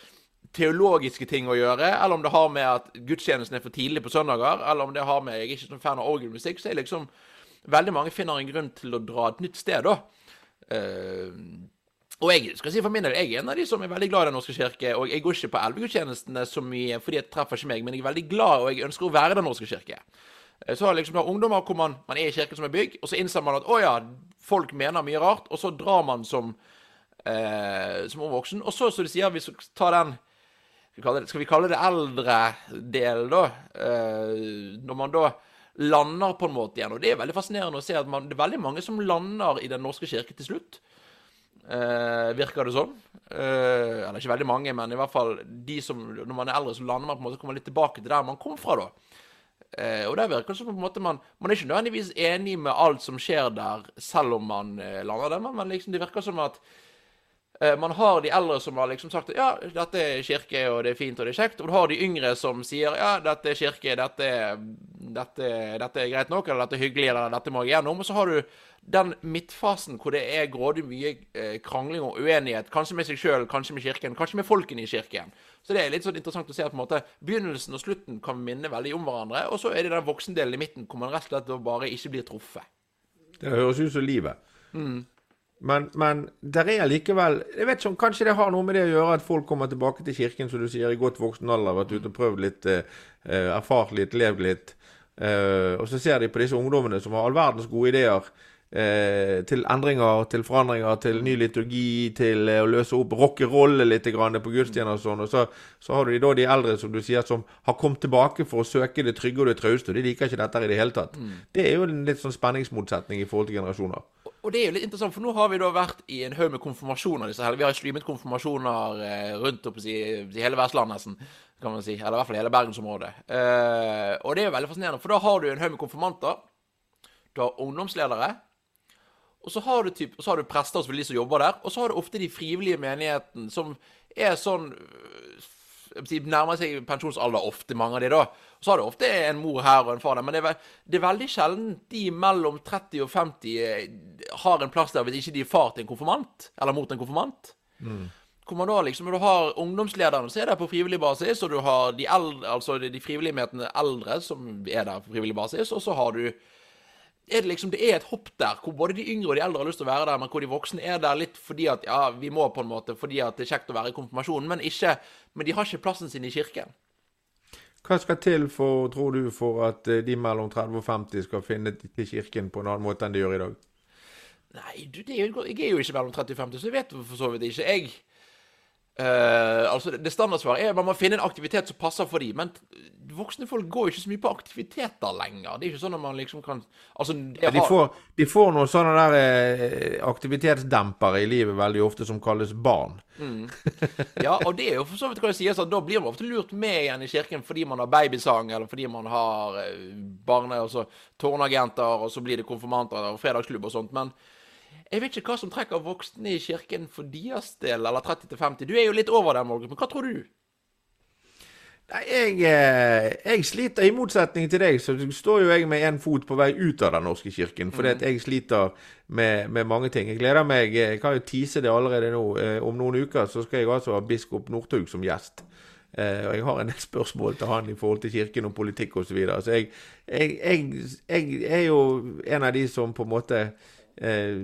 teologiske ting å gjøre, eller om det har med at gudstjenesten er for tidlig på søndager, eller om det har med Jeg er ikke er fan av orgelmusikk, så er liksom Veldig mange finner en grunn til å dra et nytt sted, da. Uh, og jeg skal si for min del, jeg er en av de som er veldig glad i Den norske kirke. Og jeg går ikke på elvegudstjenestene så mye fordi det treffer ikke meg, men jeg er veldig glad, og jeg ønsker å være Den norske kirke. Eh, Så har liksom da ungdommer hvor man, man er i kirken som er bygg, og så innser man at å ja, folk mener mye rart, og så drar man som eh, som ung voksen. Og så, som du sier, vi skal ta den skal vi kalle det, det eldre-delen, da. Eh, når man da lander på en måte igjen. Og det er veldig fascinerende å se at man, det er veldig mange som lander i Den norske kirke til slutt. eh, virker det sånn. Eller ikke veldig mange, men i hvert fall de som Når man er eldre, så lander man på en måte kommer litt tilbake til der man kom fra, da. Eh, og der virker det som på en måte man Man er ikke nødvendigvis enig med alt som skjer der, selv om man eh, lander der, men liksom, det virker som at man har de eldre som har liksom sagt ja, dette er kirke, og det er fint, og det er kjekt. Og du har de yngre som sier ja, dette er kirke, dette, dette, dette er greit nok, eller dette er hyggelig, eller dette må jeg gjennom. Og så har du den midtfasen hvor det er grådig mye eh, krangling og uenighet. Kanskje med seg sjøl, kanskje med kirken, kanskje med folkene i kirken. Så det er litt sånn interessant å se at på en måte begynnelsen og slutten kan minne veldig om hverandre. Og så er det den voksendelen i midten hvor man rett og slett bare ikke blir truffet. Det høres ut som livet. Men, men der er likevel Jeg vet ikke om Kanskje det har noe med det å gjøre at folk kommer tilbake til kirken, som du sier, i godt voksen alder, vært ute og prøvd litt, eh, eh, erfart litt, levd litt. Eh, og så ser de på disse ungdommene som har all verdens gode ideer. Eh, til endringer, til forandringer, til ny liturgi, til eh, å løse opp rockerolle litt grann på gudstjenester og sånn. Og så, så har du de da de eldre som du sier som har kommet tilbake for å søke det trygge og det trauste, og de liker ikke dette i det hele tatt. Det er jo en litt sånn spenningsmotsetning i forhold til generasjoner. Og det er jo litt interessant, for nå har vi da vært i en haug med konfirmasjoner. disse her. Vi har streamet konfirmasjoner eh, rundt opp, si, i hele Vestland nesten, kan man si. Eller i hvert fall hele bergensområdet. Eh, og det er jo veldig fascinerende, for da har du en haug med konfirmanter. Du har ungdomsledere. Og så har du, typ, så har du prester og de som jobber der. Og så har du ofte de frivillige menigheten som er sånn si, nærmer seg pensjonsalder ofte, mange av de da. Så har du ofte en mor her og en far der. Men det er, det er veldig sjelden de mellom 30 og 50 eh, har en plass der hvis ikke de er far til en konfirmant. Eller mot en konfirmant. Hvor man da liksom, når du har ungdomslederne som er der på frivillig basis, og du har de, eldre, altså de de frivillige eldre som er der på frivillig basis, og så har du er det liksom, det er et hopp der hvor både de yngre og de eldre har lyst til å være der, men hvor de voksne er der litt fordi at ja, vi må på en måte, fordi at det er kjekt å være i konfirmasjonen, men ikke, men de har ikke plassen sin i kirken. Hva skal til for, tror du, for at eh, de mellom 30 og 50 skal finne til kirken på en annen måte enn de gjør i dag? Nei, du, det er jo, jeg er jo ikke mellom 30 og 50, så jeg vet for så vidt ikke. Jeg eh, Altså, det, det standardsvaret er at man må finne en aktivitet som passer for dem. Men voksne folk går jo ikke så mye på aktiviteter lenger. Det er ikke sånn at man liksom kan Altså, det De får, de får noen sånne der eh, aktivitetsdempere i livet veldig ofte som kalles barn. Ja, og det er jo for så vidt hva jeg sier, at da blir man ofte lurt med igjen i kirken fordi man har babysang, eller fordi man har eh, barne- og så tårnagenter, og så blir det konfirmanter og fredagsklubb og sånt. Men jeg vet ikke hva som trekker voksne i kirken for deres del, eller 30-50. Du er jo litt over den målgruppen. Hva tror du? Nei, jeg, eh, jeg sliter, i motsetning til deg, så står jo jeg med én fot på vei ut av Den norske kirken. Fordi at jeg sliter med, med mange ting. Jeg gleder meg eh, Jeg kan jo tease det allerede nå. Eh, Om noen uker så skal jeg altså ha biskop Northug som gjest. Og jeg har en del spørsmål til han i forhold til kirken og politikk osv. Så, videre. så jeg, jeg, jeg er jo en av de som på en måte eh,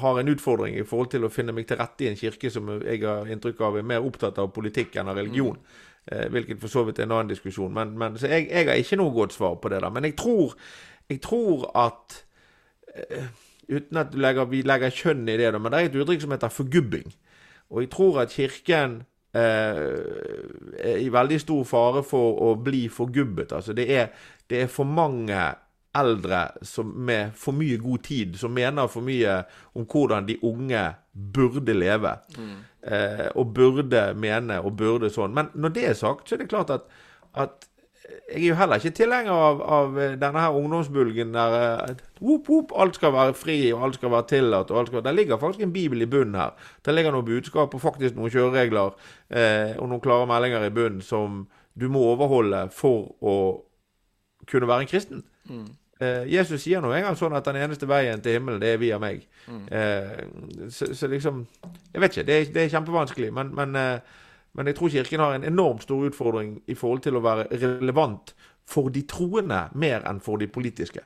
har en utfordring i forhold til å finne meg til rette i en kirke som jeg har inntrykk av er mer opptatt av politikk enn av religion. Eh, hvilket for så vidt er en annen diskusjon. Men, men, så jeg, jeg har ikke noe godt svar på det der. Men jeg tror, jeg tror at eh, Uten at du legger, vi legger kjønn i det, da, men det er et uttrykk som heter forgubbing. Og jeg tror at Kirken eh, er i veldig stor fare for å bli forgubbet. Altså det er, det er for mange eldre som med for mye god tid, som mener for mye om hvordan de unge burde leve. Eh, og burde mene og burde sånn. Men når det er sagt, så er det klart at, at jeg er jo heller ikke tilhenger av, av denne her ungdomsbulgen der eh, whoop, whoop, alt skal være fri, og alt skal være tillatt. og alt skal... Der ligger faktisk en bibel i bunnen her. Der ligger noen budskap og faktisk noen kjøreregler eh, og noen klare meldinger i bunnen som du må overholde for å kunne være en kristen. Eh, Jesus sier nå en gang sånn at den eneste veien til himmelen, det er via meg. Eh, så, så liksom Jeg vet ikke. Det er, det er kjempevanskelig. Men, men, eh, men jeg tror Kirken har en enormt stor utfordring i forhold til å være relevant for de troende mer enn for de politiske.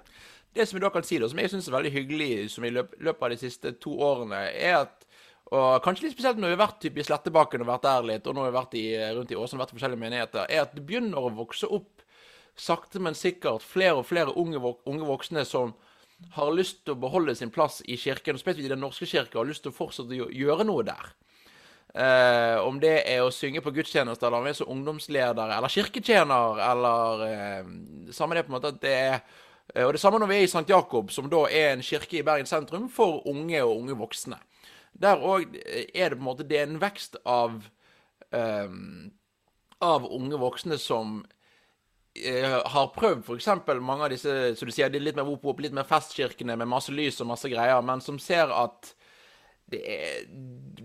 Det som jeg da kan si, da, som jeg syns er veldig hyggelig som i løp, løpet av de siste to årene, er at og kanskje litt spesielt når vi har vært typ, i Slettebakken og vært der litt, og nå har vi vært i, rundt i Åsane vært i forskjellige menigheter, er at det begynner å vokse opp sakte, men sikkert flere og flere unge, unge voksne som har lyst til å beholde sin plass i kirken, og spesielt i Den norske kirke, har lyst til å fortsette å gjøre noe der. Eh, om det er å synge på gudstjeneste, eller om det er som ungdomsleder, eller kirketjener, eller eh, Samme det på en måte at det er eh, Og det samme når vi er i St. Jakob, som da er en kirke i Bergen sentrum for unge og unge voksne. Der òg er det på en måte Det er en vekst av um, Av unge voksne som har prøvd f.eks. mange av disse som du sier, de litt mer wop-wop, litt mer festkirkene med masse lys og masse greier, men som ser at er,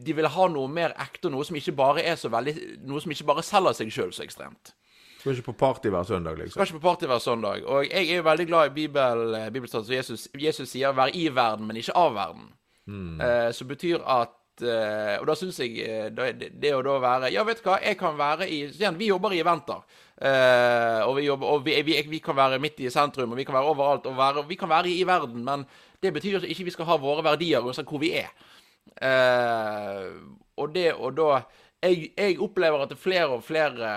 de vil ha noe mer ekte, noe som ikke bare er så veldig Noe som ikke bare selger seg sjøl så ekstremt. Skal ikke på party hver søndag, liksom. Skal ikke på party hver søndag. Og jeg er jo veldig glad i Bibel, eh, Bibelstedet Jesus, Jesus sier 'vær i verden, men ikke av verden'. Mm. Eh, som betyr at uh, Og da syns jeg uh, det, å da være Ja, vet du hva, jeg kan være i igjen, Vi jobber i eventer. og, vi, jobber, og vi, vi, vi, kan være midt i sentrum, og vi kan være overalt. Og være, vi kan være i verden, men det betyr ikke vi skal ha våre verdier uansett hvor vi er. og det å da jeg, jeg opplever at det er flere og flere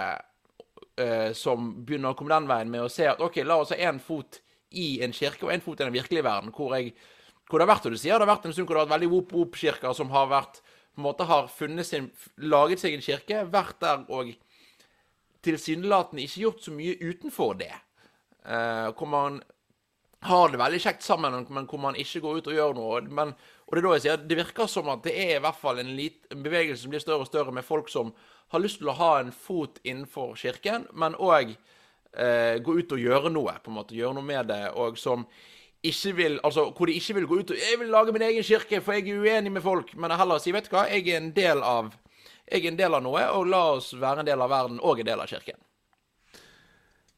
uh, som begynner å komme den veien med å se at OK, la oss ha én fot i en kirke og én fot i den virkelige verden, hvor, jeg, hvor det har vært, og du sier, det har vært en stund hvor det har vært veldig wop-wop-kirker som har vært på en måte har funnet sin, laget seg en kirke, vært der og tilsynelatende ikke gjort så mye utenfor det. Eh, hvor man har det veldig kjekt sammen, men hvor man ikke går ut og gjør noe. Men, og Det er da jeg sier, det virker som at det er i hvert fall en, lit, en bevegelse som blir større og større, med folk som har lyst til å ha en fot innenfor kirken, men òg eh, gå ut og gjøre noe, på en måte, gjøre noe med det, og som ikke vil, altså, hvor de ikke vil gå ut og 'Jeg vil lage min egen kirke, for jeg er uenig med folk.' Men heller si 'Vet du hva, jeg er en del av, jeg er en del av noe, og la oss være en del av verden og en del av kirken'.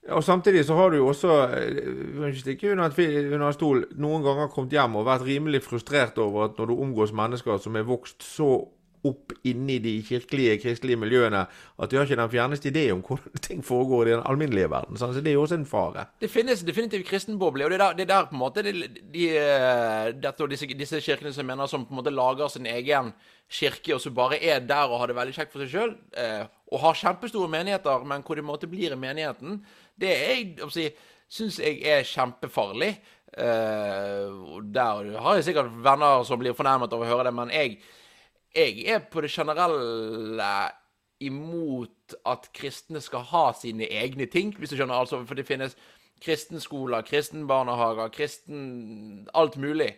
Og Samtidig så har du jo også eh, ikke under, under stol, noen ganger kommet hjem og vært rimelig frustrert over at når du omgås mennesker som er vokst så opp inni de kirkelige, kristelige miljøene at de har ikke den fjerneste idé om hvordan ting foregår i den alminnelige verden. Så det er jo også en fare. Det finnes definitivt kristenbobler, og det er der, det er der på en måte de, de, eh, dette, disse, disse, kirkene som mener som på en måte lager sin egen kirke, og som bare er der og har det veldig kjekt for seg sjøl, eh, og har kjempestore menigheter, men hvor de på en måte blir i menigheten, det er jeg syns jeg er kjempefarlig. Eh, der har jeg sikkert venner som blir fornærmet av å høre det, men jeg jeg er på det generelle imot at kristne skal ha sine egne ting, hvis du skjønner. altså, For det finnes kristenskoler, kristenbarnehager, kristen Alt mulig.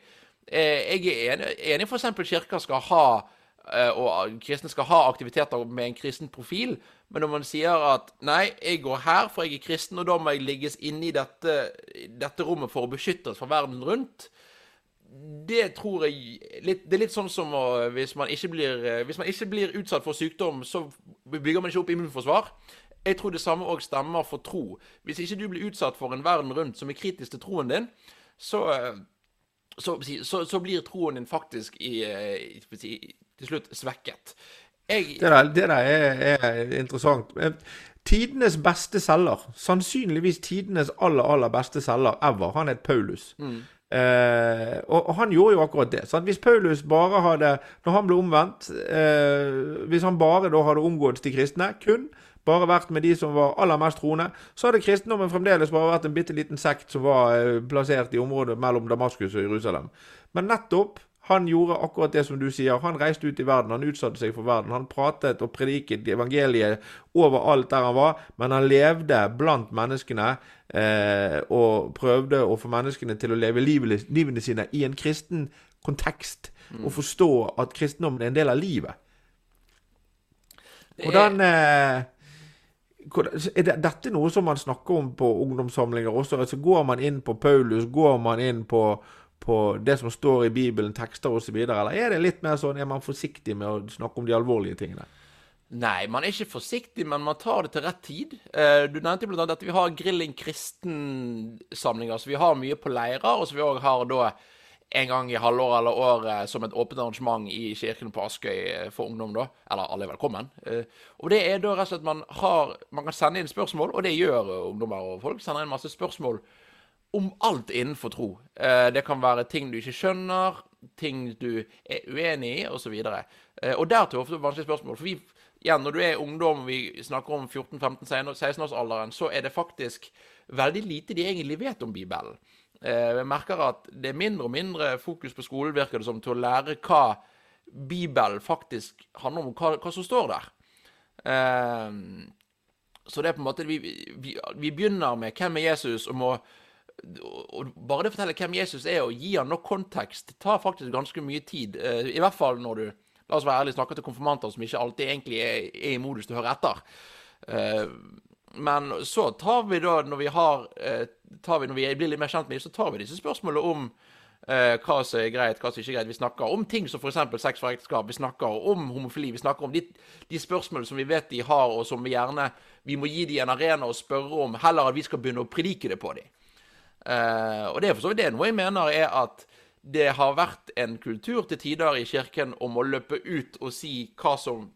Eh, jeg er enig, enig f.eks. kirka skal ha eh, og kristne skal ha aktiviteter med en kristen profil, men når man sier at nei, jeg går her for jeg er kristen, og da må jeg ligges inne i dette, dette rommet for å beskytte oss fra verden rundt, det tror jeg litt, Det er litt sånn som uh, hvis, man blir, uh, hvis man ikke blir utsatt for sykdom, så bygger man ikke opp immunforsvar. Jeg tror det samme òg stemmer for tro. Hvis ikke du blir utsatt for en verden rundt som er kritisk til troen din, så, eh, så, så, så blir troen din faktisk i, eh, i, til slutt svekket. Jeg, det, der, det der er, er interessant. Tidenes beste selger, sannsynligvis tidenes aller aller beste selger ever, han het Paulus. Mm. Eh, og, og, han gjorde jo akkurat det. Sant? Hvis Paulus bare hadde, når han ble omvendt eh, Hvis han bare da hadde omgått de kristne, kun bare vært med de som var aller mest troende, så hadde kristendommen fremdeles bare vært en bitte liten sekt som var eh, plassert i området mellom Damaskus og Jerusalem. Men nettopp han gjorde akkurat det som du sier. Han reiste ut i verden, han utsatte seg for verden. Han pratet og prediket evangeliet overalt der han var, men han levde blant menneskene eh, og prøvde å få menneskene til å leve livene, livene sine i en kristen kontekst. Mm. Og forstå at kristendommen er en del av livet. Hvordan eh, er dette noe som man snakker om på ungdomssamlinger også? Altså, går man inn på Paulus, går man inn på på det som står i Bibelen, tekster osv., eller er det litt mer sånn, er man forsiktig med å snakke om de alvorlige tingene? Nei, man er ikke forsiktig, men man tar det til rett tid. Eh, du nevnte annet at vi har Grilling kristen-samlinger, så vi har mye på leirer, og så vi òg har da en gang i halvåret eller året som et åpent arrangement i kirken på Askøy eh, for ungdom, da. Eller alle er velkommen. Eh, og det er da rett og slett man har Man kan sende inn spørsmål, og det gjør ungdommer og folk. Sender inn masse spørsmål om alt innenfor tro. Eh, det kan være ting du ikke skjønner, ting du er uenig i, osv. Og, eh, og der til ofte vanskelige spørsmål. For vi, igjen, når du er ungdom, vi snakker om 14-15-16-årsalderen, så er det faktisk veldig lite de egentlig vet om Bibelen. Eh, jeg merker at det er mindre og mindre fokus på skolen, virker det som, til å lære hva Bibelen faktisk handler om, hva, hva som står der. så det er på en måte Vi, vi, vi begynner med hvem er Jesus, og må og bare det å fortelle hvem Jesus er, og gi han nok kontekst, tar faktisk ganske mye tid. Eh, I hvert fall når du La oss være ærlig, snakker til konfirmanter som ikke alltid egentlig er, er i modus til å høre etter. Eh, men så tar vi da, når vi har tar vi, Når vi blir litt mer kjent med dem, så tar vi disse spørsmålene om eh, hva som er greit, hva som ikke er greit. Vi snakker om ting som f.eks. sex for ekteskap. Vi snakker om homofili. Vi snakker om de, de spørsmålene som vi vet de har, og som vi gjerne vi må gi dem en arena å spørre om, heller at vi skal begynne å predike det på dem. Eh, og det er for så vidt det. Noe jeg mener er at det har vært en kultur til tider i kirken om å løpe ut og si hva som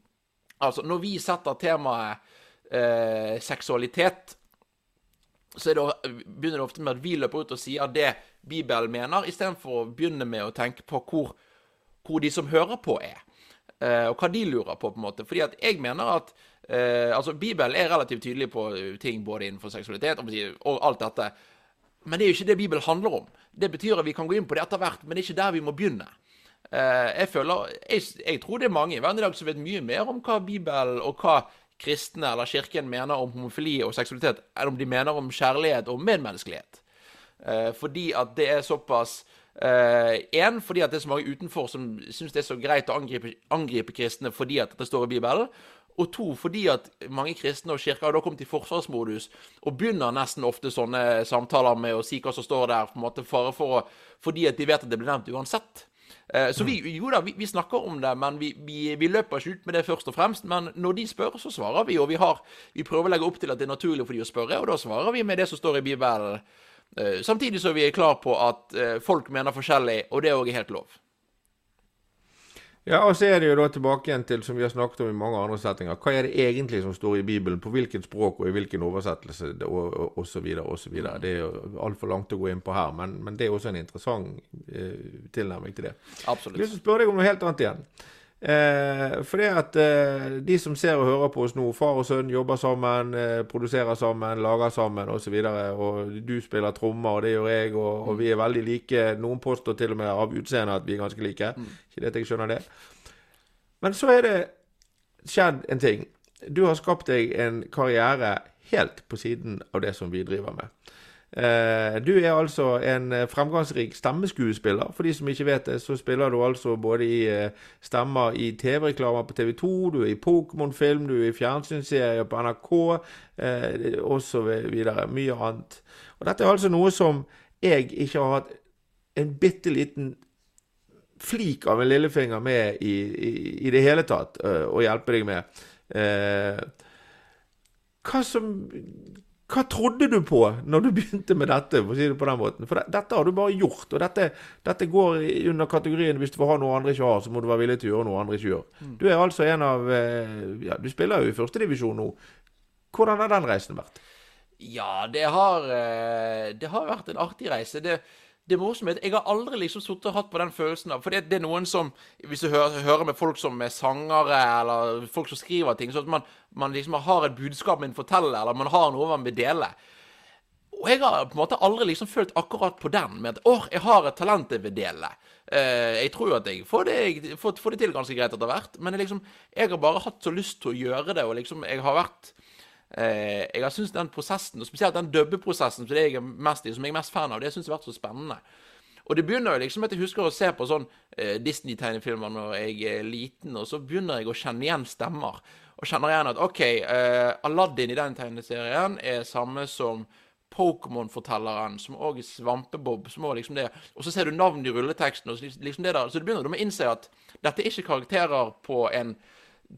Altså, når vi setter temaet eh, seksualitet, så det, begynner det ofte med at vi løper ut og sier det Bibelen mener, istedenfor å begynne med å tenke på hvor, hvor de som hører på, er. Eh, og hva de lurer på, på en måte. Fordi at jeg mener at eh, altså Bibelen er relativt tydelig på ting både innenfor seksualitet og, alt dette. Men det er jo ikke det Bibelen handler om. Det betyr at vi kan gå inn på det etter hvert, men det er ikke der vi må begynne. Uh, jeg føler, jeg, jeg, tror det er mange i verden i dag som vet mye mer om hva Bibelen og hva kristne eller kirken mener om homofili og seksualitet, enn om de mener om kjærlighet og medmenneskelighet. Uh, fordi at det er såpass Én, uh, fordi at det er så mange utenfor som syns det er så greit å angripe, angripe kristne fordi at det står i Bibelen. Og to, fordi at mange kristne og kirker har da kommet i forsvarsmodus og begynner nesten ofte sånne samtaler med å si hva som står der, på en måte fare for å, fordi at de vet at det blir nevnt uansett. Eh, så vi, jo da, vi, vi, snakker om det, men vi, vi, vi, løper ikke ut med det først og fremst. Men når de spør, så svarer vi, og vi, har, vi prøver å legge opp til at det er naturlig for de å spørre, og da svarer vi med det som står i Bibelen. Eh, samtidig så vi er klar på at eh, folk mener forskjellig, og det òg er helt lov. Ja, og så er det jo da tilbake igjen til, som vi har snakket om i mange andre settinger, hva er det egentlig som står i Bibelen, på hvilket språk og i hvilken oversettelse, og osv., osv. Det er jo altfor langt å gå inn på her, men, men, det er også en interessant eh, tilnærming til det. Absolutt. Jeg vil spørre deg om noe helt annet igjen. Eh, for det at eh, de som ser og hører på oss nå, far og sønn jobber sammen, eh, produserer sammen, lager sammen osv. Og, så og du spiller trommer, og det gjør jeg, og, og, vi er veldig like. Noen påstår til og med av utseendet at vi er ganske like. Mm. Ikke det at jeg skjønner det. Men så er det skjedd en ting. Du har skapt deg en karriere helt på siden av det som vi driver med. Eh, du er altså en eh, fremgangsrik stemmeskuespiller. For de som ikke vet det, så spiller du altså både i eh, stemmer i TV-reklamer på TV 2, du er i Pokémon-film, du er i fjernsynsserier på NRK osv. Mye annet. Og dette er altså noe som jeg ikke har hatt en bitte liten flik av en lillefinger med i, i, i det hele tatt å hjelpe deg med. hva som hva trodde du på når du begynte med dette? for å si det på den måten? For det, dette har du bare gjort. Og dette, dette, går under kategorien hvis du får ha noe andre ikke har, så må du være villig til å gjøre noe andre ikke gjør. Mm. Du er altså en av eh, ja, Du spiller jo i førstedivisjon nå. Hvordan har den reisen vært? Ja, det har, eh, det har vært en artig reise. Det, det er jeg har aldri liksom sittet og hatt på den følelsen av For det, det, er noen som Hvis du hører, hører, med folk som er sangere, eller folk som skriver ting, så at man, man liksom har et budskap man forteller, eller man har noe man vil dele. Og jeg har på en måte aldri liksom følt akkurat på den, med at åh, jeg har et talent jeg vil dele. Eh, jeg tror jo at jeg får det, jeg får, får det til ganske greit etter hvert, men jeg, liksom, jeg har bare hatt så lyst til å gjøre det, og liksom, jeg har vært jeg har syntes den prosessen, og spesielt den dubbeprosessen som jeg er mest som jeg er mest fan av, det syns jeg har vært så spennende. Og det begynner jo liksom at jeg husker å se på sånn eh, Disney-tegnefilmer når jeg er liten, og så begynner jeg å kjenne igjen stemmer. Og kjenner igjen at OK, eh, Aladdin i den tegneserien er samme som Pokémon-fortelleren, som òg er Svampebob. som også liksom det. Og så ser du navn i rulleteksten, og liksom det der. Så du begynner du med å innse at dette er ikke karakterer på en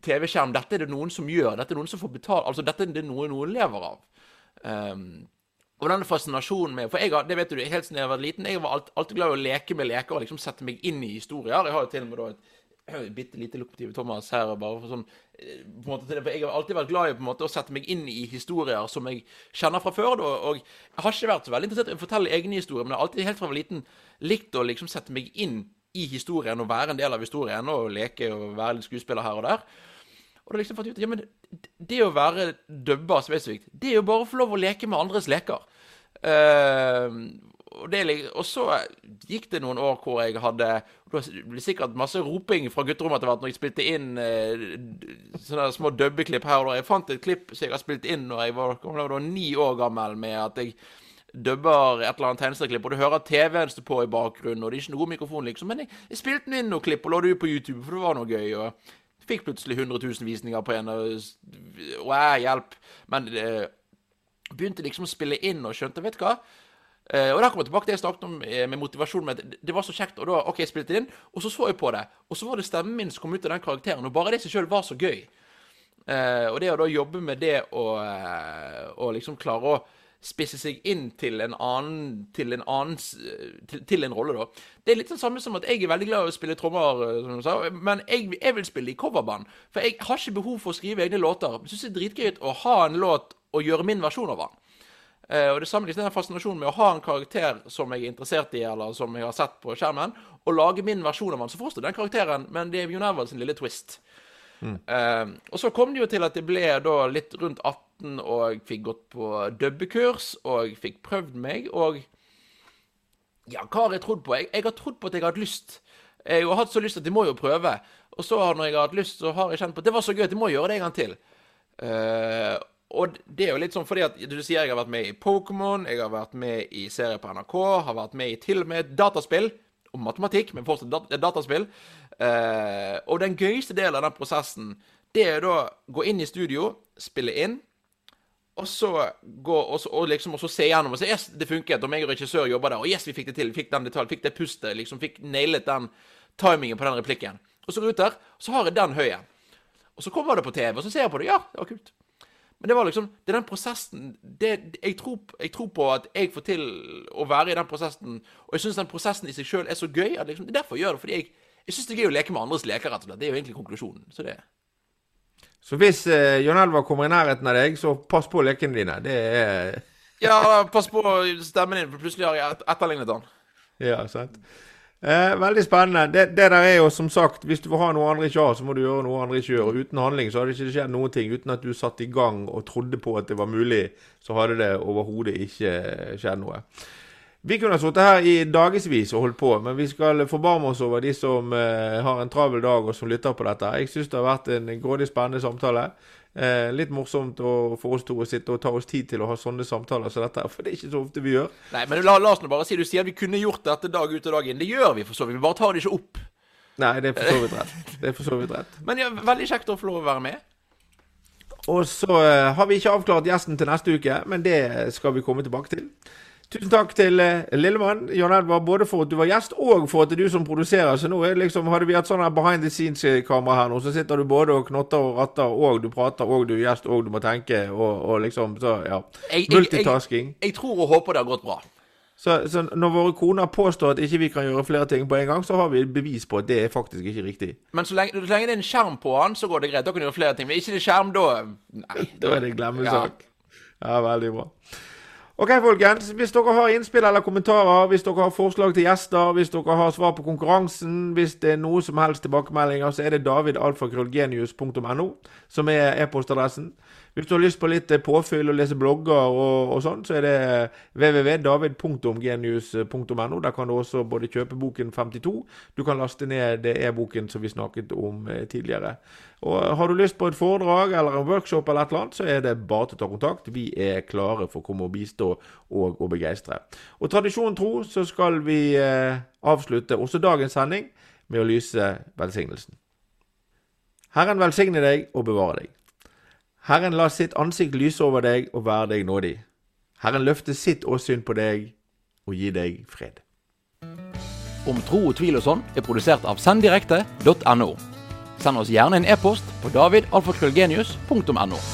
TV-skjerm. Dette er det noen som gjør. Dette er noen som får betalt. Altså, dette er det noe noen lever av. Um, og den fascinasjonen med For jeg har, det vet du, helt siden jeg var liten, jeg var alltid, alltid glad i å leke med leker og liksom sette meg inn i historier. Jeg har jo til og med da et bitte lite lokomotiv Thomas her. bare for sånn eh, på en måte, til det, for Jeg har alltid vært glad i på en måte å sette meg inn i historier som jeg kjenner fra før. Og jeg har ikke vært så veldig interessert i å fortelle egne historier, men jeg har alltid helt fra jeg var liten likt å liksom sette meg inn i historien og være en del av historien og leke og være litt skuespiller her og der. Og da liksom fant ut ja, men det å være dubba spesifikt, det er jo bare å få lov å leke med andres leker. Uh, og, det, og, så gikk det noen år hvor jeg hadde Det ble sikkert masse roping fra gutterommet etter hvert når jeg spilte inn uh, sånne små dubbeklipp her og der. Jeg fant et klipp som jeg har spilt inn når jeg var, var ni år gammel, med at jeg dubber et eller annet tegneserieklipp, og du hører TV-en stå på i bakgrunnen, og det er ikke noe mikrofon, liksom. Men jeg, jeg spilte inn noen klipp og la det ut på YouTube, for det var noe gøy. og Fikk plutselig 100 000 visninger på en, og, og jeg, hjelp. Men eh, begynte liksom å spille inn og skjønte, vet du hva Eh, og der kommer jeg tilbake til det jeg snakket om eh, med motivasjon. med at det, var så kjekt. Og da ok, jeg spilte inn, og så så jeg på det. Og så var det stemmen min som kom ut av den karakteren. Og bare det seg sjøl var så gøy. Eh, og det å da jobbe med det og, og liksom klare å spisse seg inn til en annen Til en annen til, til, en rolle, da. Det er litt det samme som at jeg er veldig glad i å spille trommer, som du sa, men jeg, jeg, vil spille i coverband. For jeg har ikke behov for å skrive egne låter. Jeg syns det er dritgøy å ha en låt og gjøre min versjon av den. Uh, og det samme liksom den fascinasjonen med å ha en karakter som jeg er interessert i, eller som jeg har sett på skjermen, og lage min versjon av den. Så forstår den karakteren, men det er Bjørn Evald sin lille twist. Mm. Uh, og så kom det jo til at jeg ble da litt rundt 18 og fikk gått på dubbekurs og fikk prøvd meg. Og ja, hva har jeg trodd på? Jeg, jeg har trodd på at jeg har hatt lyst. Jeg har hatt så lyst at jeg må jo prøve. Og så når jeg har hatt lyst, så har jeg kjent på at det var så gøy at jeg må gjøre det en gang til. Uh, og det er jo litt sånn fordi at du sier jeg har vært med i Pokémon, jeg har vært med i serier på NRK, har vært med i til og med dataspill om matematikk, men fortsatt dat dataspill. Eh, og den gøyeste delen av den prosessen, det er da gå inn i studio, spille inn, og så gå og, så, og liksom, og så se gjennom og se yes, det funket. Og meg og regissør jobba der, og yes, vi fikk det til. Fikk den detaljen, fikk det pustet. liksom Fikk nailet den timingen på den replikken. Og så går jeg ut der, så har jeg den høye. Og så kommer det på TV, og så ser jeg på det. Ja, det var kult. Men det var liksom Det er den prosessen det, jeg, tror, jeg, tror, på at jeg får til å være i den prosessen, og jeg syns den prosessen i seg sjøl er så gøy at liksom, det er derfor jeg gjør det. Fordi jeg, jeg syns det er gøy å leke med andres leker, rett og slett. Det er jo egentlig konklusjonen. Så det Så hvis eh, Jon Elvar kommer i nærheten av deg, så pass på lekene dine. Det er Ja, pass på stemmen din, for plutselig har jeg etterlignet den. Ja, sant. Eh, veldig spennende. Det, det, der er jo som sagt Hvis du vil ha noe andre ikke har, så må du gjøre noe andre ikke gjør. Og uten handling så hadde det ikke skjedd noen ting. Uten at du satte i gang og trodde på at det var mulig, så hadde det overhodet ikke skjedd noe. Vi kunne ha sittet her i dagevis og holdt på, men vi skal forbarme oss over de som eh, har en travel dag og som lytter på dette. Jeg syns det har vært en grådig spennende samtale. Eh, litt morsomt å, for oss to å sitte og ta oss tid til å ha sånne samtaler som dette. For det er ikke så ofte vi gjør. Nei, men la, la oss nå bare si Du sier at vi kunne gjort dette dag ut og dag inn. Det gjør vi for så vidt. Vi bare tar det ikke opp. Nei, det er for så vidt rett. Det er for så vidt rett. Men ja, veldig kjekt å få lov å være med. Og så uh, har vi ikke avklart gjesten til neste uke, men det skal vi komme tilbake til. Tusen takk til uh, Lillemann, Jan Edvard, både for at du var gjest, og for at det er du som produserer. Så nå er det liksom, hadde vi hatt sånn behind the scenes-kamera her nå, så sitter du både og knotter og ratter, og du prater, og du er gjest, og du må tenke, og, og liksom Så, ja. Multitasking. Jeg, jeg, jeg, tror og håper det har gått bra. Så, så, når våre koner påstår at ikke vi kan gjøre flere ting på en gang, så har vi bevis på at det er faktisk ikke riktig. Men så lenge, så lenge det er en skjerm på den, så går det greit. Da kan du gjøre flere ting. Men ikke det skjerm, da Nei. da er det glemmesak. Ja. ja, veldig bra. Ok, folkens. Hvis dere har innspill eller kommentarer, hvis dere har forslag til gjester, hvis dere har svar på konkurransen, hvis det er noe som helst tilbakemeldinger, så er det davidalfakrøllgenius.no som er e-postadressen. Hvis du har lyst på litt eh, påfyll og lese blogger og, og sånn, så er det www.david.genius.no. Der kan du også både kjøpe boken 52, du kan laste ned e-boken som vi snakket om eh, tidligere. Og Har du lyst på et foredrag eller en workshop, eller et eller annet, så er det bare til å ta kontakt. Vi er klare for å komme og bistå og, og begeistre. Og tradisjonen tro så skal vi eh, avslutte også dagens sending med å lyse velsignelsen. Herren velsigne deg og bevare deg. Herren la sitt ansikt lyse over deg og være deg nådig. Herren løfte sitt åsyn på deg og gi deg fred. Om tro og tvil og sånn er produsert av senddirekte.no. Send oss gjerne en e-post på davidalfakrøllgenius.no.